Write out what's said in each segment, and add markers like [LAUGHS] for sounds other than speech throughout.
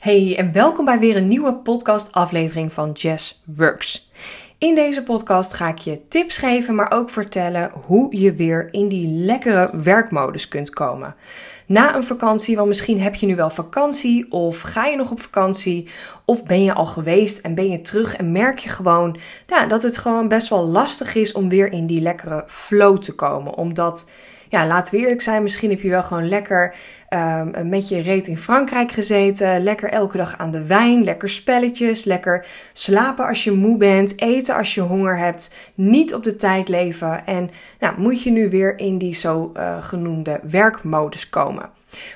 Hey en welkom bij weer een nieuwe podcast-aflevering van Jazz Works. In deze podcast ga ik je tips geven, maar ook vertellen hoe je weer in die lekkere werkmodus kunt komen. Na een vakantie, want misschien heb je nu wel vakantie, of ga je nog op vakantie, of ben je al geweest en ben je terug en merk je gewoon ja, dat het gewoon best wel lastig is om weer in die lekkere flow te komen. Omdat ja, laten we eerlijk zijn, misschien heb je wel gewoon lekker um, met je reet in Frankrijk gezeten. Lekker elke dag aan de wijn, lekker spelletjes, lekker slapen als je moe bent, eten als je honger hebt, niet op de tijd leven. En nou, moet je nu weer in die zo uh, genoemde werkmodus komen.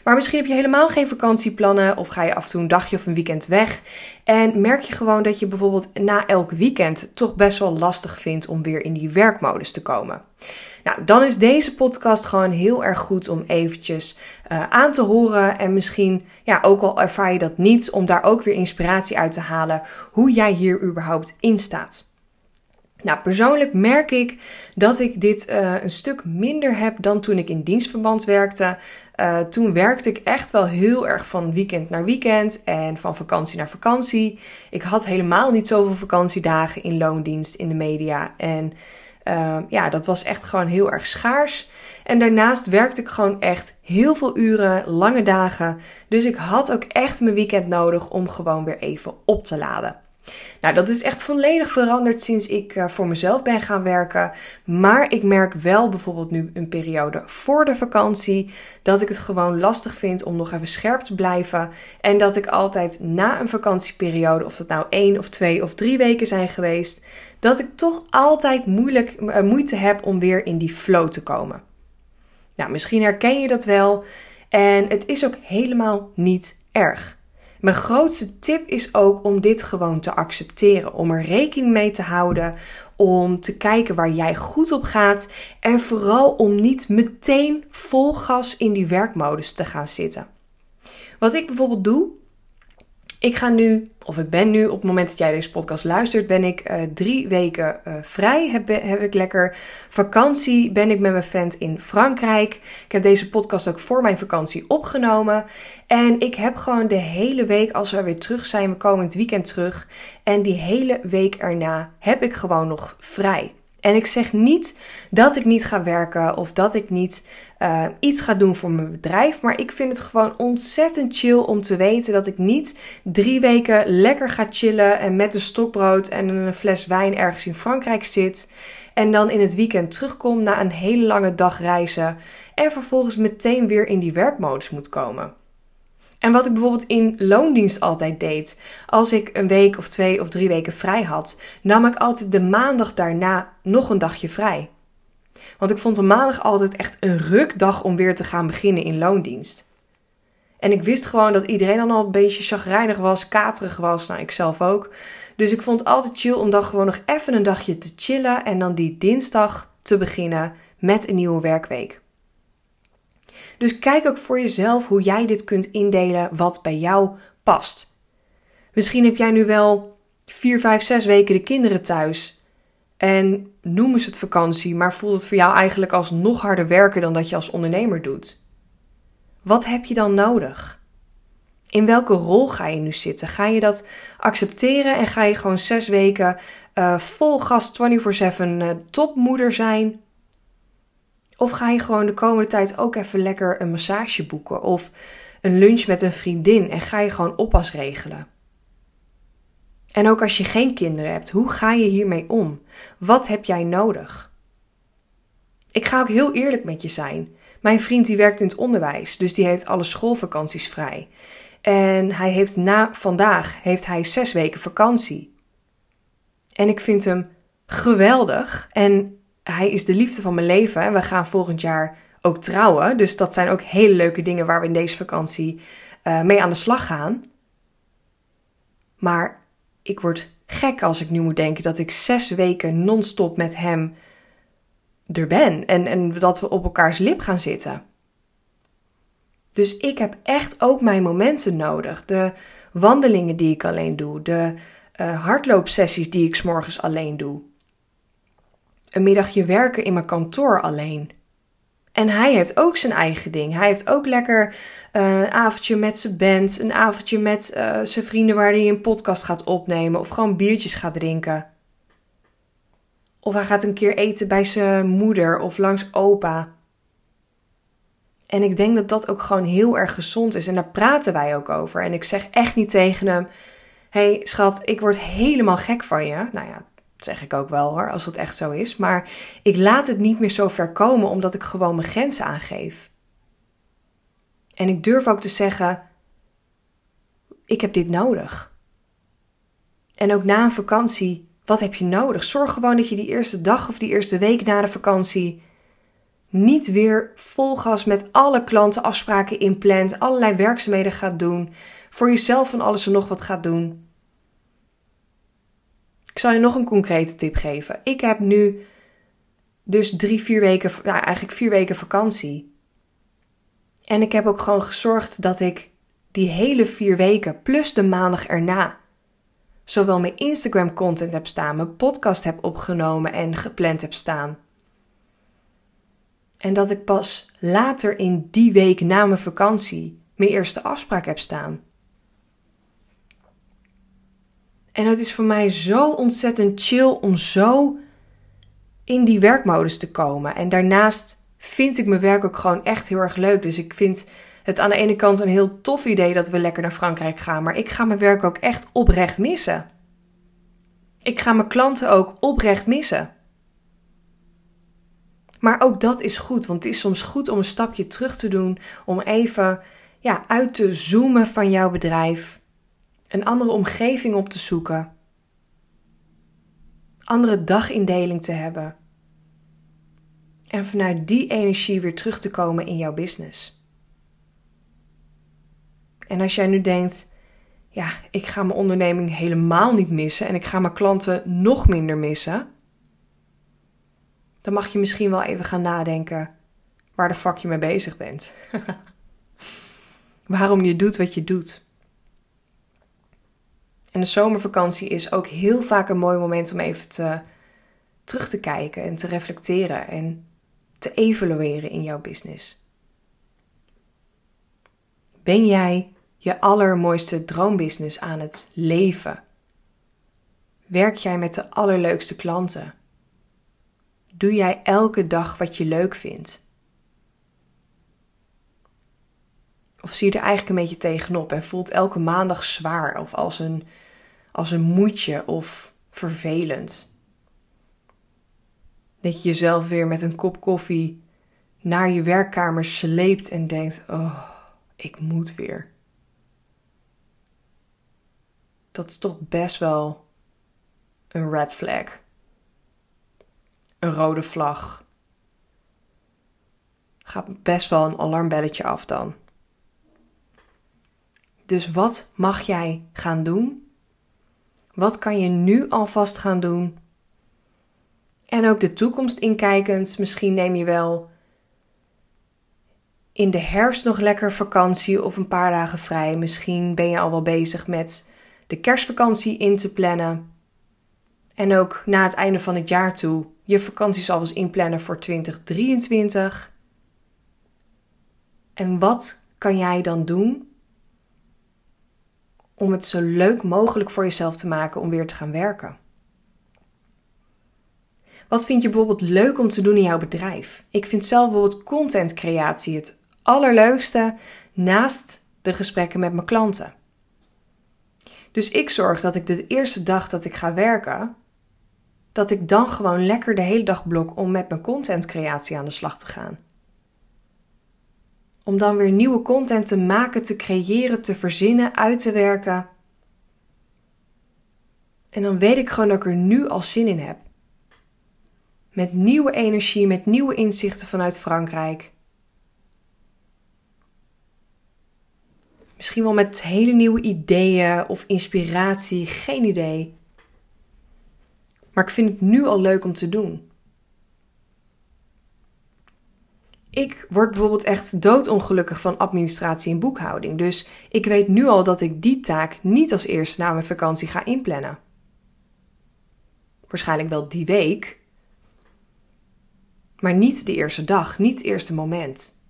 Maar misschien heb je helemaal geen vakantieplannen of ga je af en toe een dagje of een weekend weg. En merk je gewoon dat je bijvoorbeeld na elk weekend toch best wel lastig vindt om weer in die werkmodus te komen. Nou, dan is deze podcast gewoon heel erg goed om eventjes uh, aan te horen. En misschien, ja, ook al ervaar je dat niet, om daar ook weer inspiratie uit te halen hoe jij hier überhaupt in staat. Nou, persoonlijk merk ik dat ik dit uh, een stuk minder heb dan toen ik in dienstverband werkte. Uh, toen werkte ik echt wel heel erg van weekend naar weekend en van vakantie naar vakantie. Ik had helemaal niet zoveel vakantiedagen in loondienst in de media. En uh, ja, dat was echt gewoon heel erg schaars. En daarnaast werkte ik gewoon echt heel veel uren, lange dagen. Dus ik had ook echt mijn weekend nodig om gewoon weer even op te laden. Nou, dat is echt volledig veranderd sinds ik uh, voor mezelf ben gaan werken. Maar ik merk wel bijvoorbeeld nu een periode voor de vakantie dat ik het gewoon lastig vind om nog even scherp te blijven. En dat ik altijd na een vakantieperiode, of dat nou één of twee of drie weken zijn geweest, dat ik toch altijd moeilijk, uh, moeite heb om weer in die flow te komen. Nou, misschien herken je dat wel. En het is ook helemaal niet erg. Mijn grootste tip is ook om dit gewoon te accepteren, om er rekening mee te houden, om te kijken waar jij goed op gaat. En vooral om niet meteen vol gas in die werkmodus te gaan zitten. Wat ik bijvoorbeeld doe, ik ga nu, of ik ben nu op het moment dat jij deze podcast luistert, ben ik uh, drie weken uh, vrij. Heb, heb ik lekker vakantie. Ben ik met mijn vent in Frankrijk. Ik heb deze podcast ook voor mijn vakantie opgenomen. En ik heb gewoon de hele week, als we weer terug zijn, we komen het weekend terug. En die hele week erna heb ik gewoon nog vrij. En ik zeg niet dat ik niet ga werken of dat ik niet uh, iets ga doen voor mijn bedrijf. Maar ik vind het gewoon ontzettend chill om te weten dat ik niet drie weken lekker ga chillen en met een stokbrood en een fles wijn ergens in Frankrijk zit. En dan in het weekend terugkom na een hele lange dag reizen. En vervolgens meteen weer in die werkmodus moet komen. En wat ik bijvoorbeeld in loondienst altijd deed, als ik een week of twee of drie weken vrij had, nam ik altijd de maandag daarna nog een dagje vrij. Want ik vond de maandag altijd echt een rukdag om weer te gaan beginnen in loondienst. En ik wist gewoon dat iedereen dan al een beetje chagrijnig was, katerig was, nou ik zelf ook. Dus ik vond het altijd chill om dan gewoon nog even een dagje te chillen en dan die dinsdag te beginnen met een nieuwe werkweek. Dus kijk ook voor jezelf hoe jij dit kunt indelen wat bij jou past. Misschien heb jij nu wel 4, 5, 6 weken de kinderen thuis. En noemen ze het vakantie, maar voelt het voor jou eigenlijk als nog harder werken dan dat je als ondernemer doet. Wat heb je dan nodig? In welke rol ga je nu zitten? Ga je dat accepteren en ga je gewoon zes weken uh, vol gas 24-7 uh, topmoeder zijn? Of ga je gewoon de komende tijd ook even lekker een massage boeken of een lunch met een vriendin en ga je gewoon oppas regelen? En ook als je geen kinderen hebt, hoe ga je hiermee om? Wat heb jij nodig? Ik ga ook heel eerlijk met je zijn. Mijn vriend die werkt in het onderwijs, dus die heeft alle schoolvakanties vrij. En hij heeft na vandaag heeft hij zes weken vakantie. En ik vind hem geweldig. En hij is de liefde van mijn leven. En we gaan volgend jaar ook trouwen. Dus dat zijn ook hele leuke dingen waar we in deze vakantie uh, mee aan de slag gaan. Maar ik word gek als ik nu moet denken dat ik zes weken non-stop met hem er ben. En, en dat we op elkaars lip gaan zitten. Dus ik heb echt ook mijn momenten nodig. De wandelingen die ik alleen doe. De uh, hardloopsessies die ik s'morgens alleen doe een middagje werken in mijn kantoor alleen. En hij heeft ook zijn eigen ding. Hij heeft ook lekker uh, een avondje met zijn band, een avondje met uh, zijn vrienden waar hij een podcast gaat opnemen of gewoon biertjes gaat drinken. Of hij gaat een keer eten bij zijn moeder of langs opa. En ik denk dat dat ook gewoon heel erg gezond is. En daar praten wij ook over. En ik zeg echt niet tegen hem: hey, schat, ik word helemaal gek van je. Nou ja, zeg ik ook wel hoor, als het echt zo is. Maar ik laat het niet meer zo ver komen omdat ik gewoon mijn grenzen aangeef. En ik durf ook te zeggen: ik heb dit nodig. En ook na een vakantie, wat heb je nodig? Zorg gewoon dat je die eerste dag of die eerste week na de vakantie niet weer vol gas met alle klanten afspraken inplant, allerlei werkzaamheden gaat doen, voor jezelf van alles en nog wat gaat doen. Zal je nog een concrete tip geven. Ik heb nu dus drie, vier weken, nou eigenlijk vier weken vakantie. En ik heb ook gewoon gezorgd dat ik die hele vier weken plus de maandag erna zowel mijn Instagram content heb staan, mijn podcast heb opgenomen en gepland heb staan. En dat ik pas later in die week na mijn vakantie mijn eerste afspraak heb staan. En het is voor mij zo ontzettend chill om zo in die werkmodus te komen. En daarnaast vind ik mijn werk ook gewoon echt heel erg leuk. Dus ik vind het aan de ene kant een heel tof idee dat we lekker naar Frankrijk gaan. Maar ik ga mijn werk ook echt oprecht missen. Ik ga mijn klanten ook oprecht missen. Maar ook dat is goed, want het is soms goed om een stapje terug te doen, om even ja, uit te zoomen van jouw bedrijf, een andere omgeving op te zoeken, andere dagindeling te hebben. En vanuit die energie weer terug te komen in jouw business. En als jij nu denkt, ja, ik ga mijn onderneming helemaal niet missen en ik ga mijn klanten nog minder missen dan mag je misschien wel even gaan nadenken waar de fuck je mee bezig bent. [LAUGHS] Waarom je doet wat je doet. En de zomervakantie is ook heel vaak een mooi moment om even te, terug te kijken en te reflecteren en te evalueren in jouw business. Ben jij je allermooiste droombusiness aan het leven? Werk jij met de allerleukste klanten? Doe jij elke dag wat je leuk vindt? Of zie je er eigenlijk een beetje tegenop en voelt elke maandag zwaar of als een, als een moedje of vervelend? Dat je jezelf weer met een kop koffie naar je werkkamer sleept en denkt: Oh, ik moet weer. Dat is toch best wel een red flag een rode vlag. Gaat best wel een alarmbelletje af dan. Dus wat mag jij gaan doen? Wat kan je nu alvast gaan doen? En ook de toekomst inkijkend, misschien neem je wel in de herfst nog lekker vakantie of een paar dagen vrij. Misschien ben je al wel bezig met de kerstvakantie in te plannen. En ook na het einde van het jaar toe je vakanties alvast inplannen voor 2023. En wat kan jij dan doen om het zo leuk mogelijk voor jezelf te maken om weer te gaan werken? Wat vind je bijvoorbeeld leuk om te doen in jouw bedrijf? Ik vind zelf bijvoorbeeld contentcreatie het allerleukste naast de gesprekken met mijn klanten. Dus ik zorg dat ik de eerste dag dat ik ga werken, dat ik dan gewoon lekker de hele dag blok om met mijn contentcreatie aan de slag te gaan. Om dan weer nieuwe content te maken, te creëren, te verzinnen, uit te werken. En dan weet ik gewoon dat ik er nu al zin in heb. Met nieuwe energie, met nieuwe inzichten vanuit Frankrijk. Misschien wel met hele nieuwe ideeën of inspiratie, geen idee. Maar ik vind het nu al leuk om te doen. Ik word bijvoorbeeld echt doodongelukkig van administratie en boekhouding. Dus ik weet nu al dat ik die taak niet als eerste na mijn vakantie ga inplannen. Waarschijnlijk wel die week. Maar niet de eerste dag, niet het eerste moment.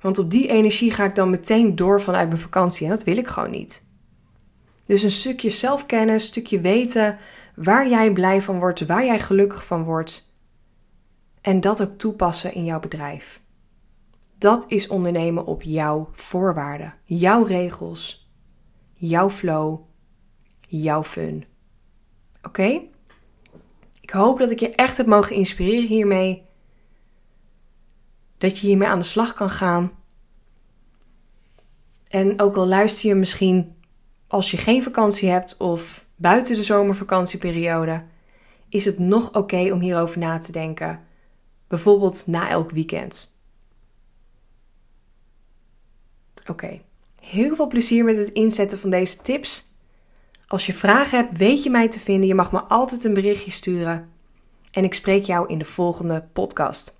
Want op die energie ga ik dan meteen door vanuit mijn vakantie en dat wil ik gewoon niet. Dus een stukje zelfkennis, een stukje weten waar jij blij van wordt, waar jij gelukkig van wordt. En dat ook toepassen in jouw bedrijf. Dat is ondernemen op jouw voorwaarden, jouw regels, jouw flow, jouw fun. Oké? Ik hoop dat ik je echt heb mogen inspireren hiermee. Dat je hiermee aan de slag kan gaan. En ook al luister je misschien als je geen vakantie hebt of buiten de zomervakantieperiode, is het nog oké om hierover na te denken. Bijvoorbeeld na elk weekend. Oké, heel veel plezier met het inzetten van deze tips. Als je vragen hebt, weet je mij te vinden. Je mag me altijd een berichtje sturen. En ik spreek jou in de volgende podcast.